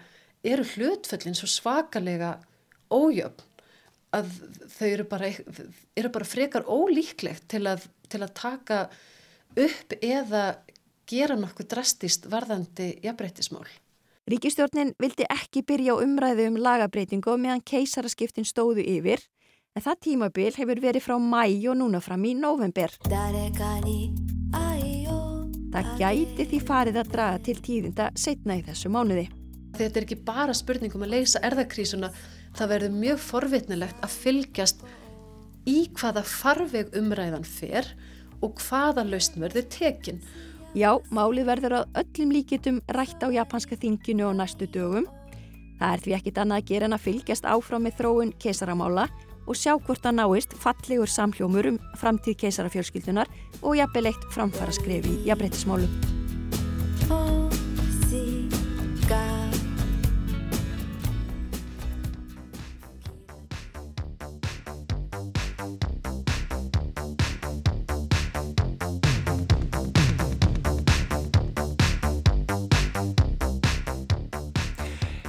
eru hlutföllin svo svakalega ójöfn að þau eru bara, eru bara frekar ólíklegt til að, til að taka upp eða gera nokkuð drastist varðandi jafnbreytismál. Ríkistjórnin vildi ekki byrja á umræðu um lagabreitingu meðan keisaraskiptin stóðu yfir en það tímabil hefur verið frá mæ og núna fram í november. Það gæti því farið að draga til tíðinda setna í þessu mánuði. Þetta er ekki bara spurning um að leysa erðakrísuna, það verður mjög forvitnilegt að fylgjast í hvaða farveg umræðan fer og hvaða lausn verður tekinn. Já, málið verður að öllum líkitum rætt á japanska þinginu og næstu dögum. Það er því ekkit annað að gera en að fylgjast áfram með þróun keisaramála og sjá hvort að náist fallegur samhljómur um framtíð keisarafjölskyldunar og jafnvel eitt framfara skrefi í jafnbreytismálum.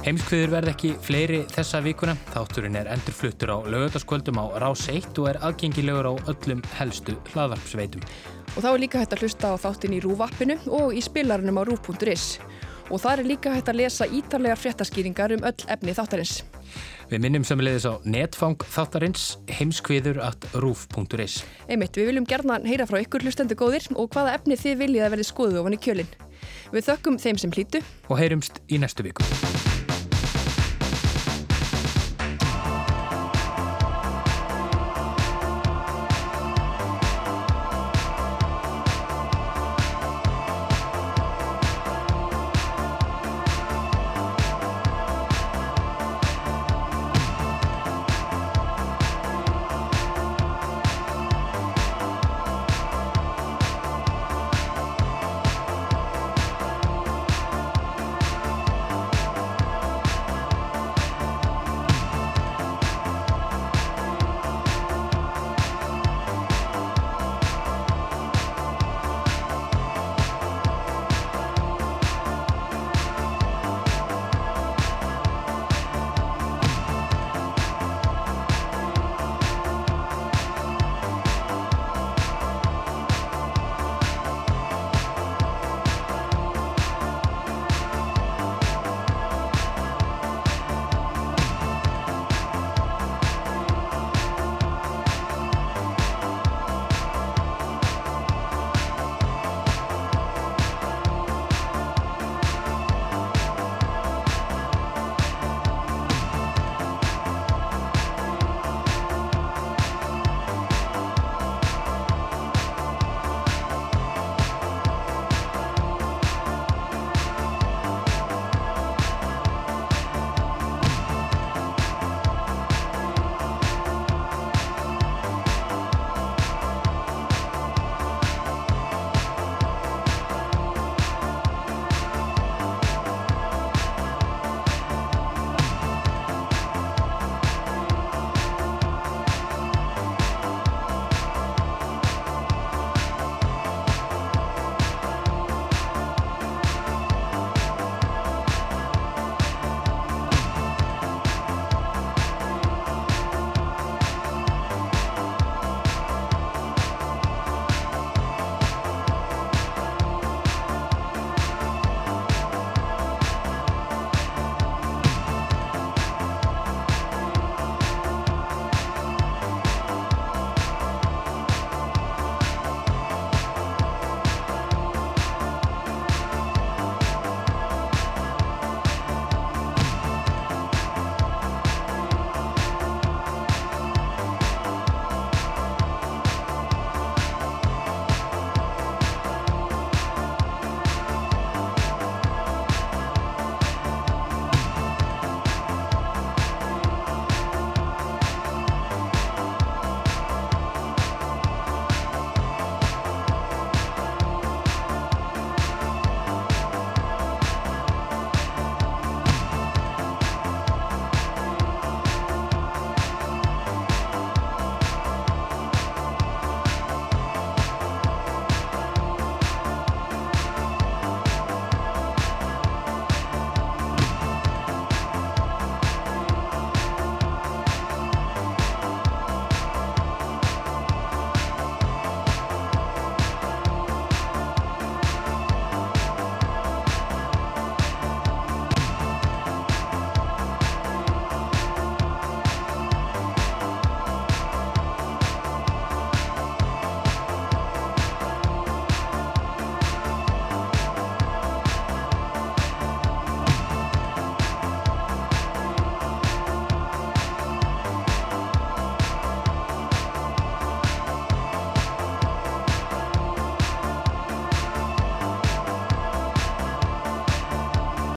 Heimskviður verð ekki fleiri þessa vikuna. Þátturinn er endurfluttur á lögöldaskvöldum á Rás 1 og er aðgengilegur á öllum helstu hlaðvarpsveitum. Og þá er líka hægt að hlusta á þáttin í Rúvappinu og í spilarunum á Rú.is. Og það er líka hægt að lesa ítarlegar fréttaskýringar um öll efni þáttarins. Við minnum sömulegðis á netfang þáttarins heimskviður at rúf.is. Einmitt, við viljum gerna heyra frá ykkur hlustendu góðir og hvaða efni þið viljið að verði skoðu ofan í kjölinn. Við þökkum þeim sem hlýtu og heyrumst í næstu viku.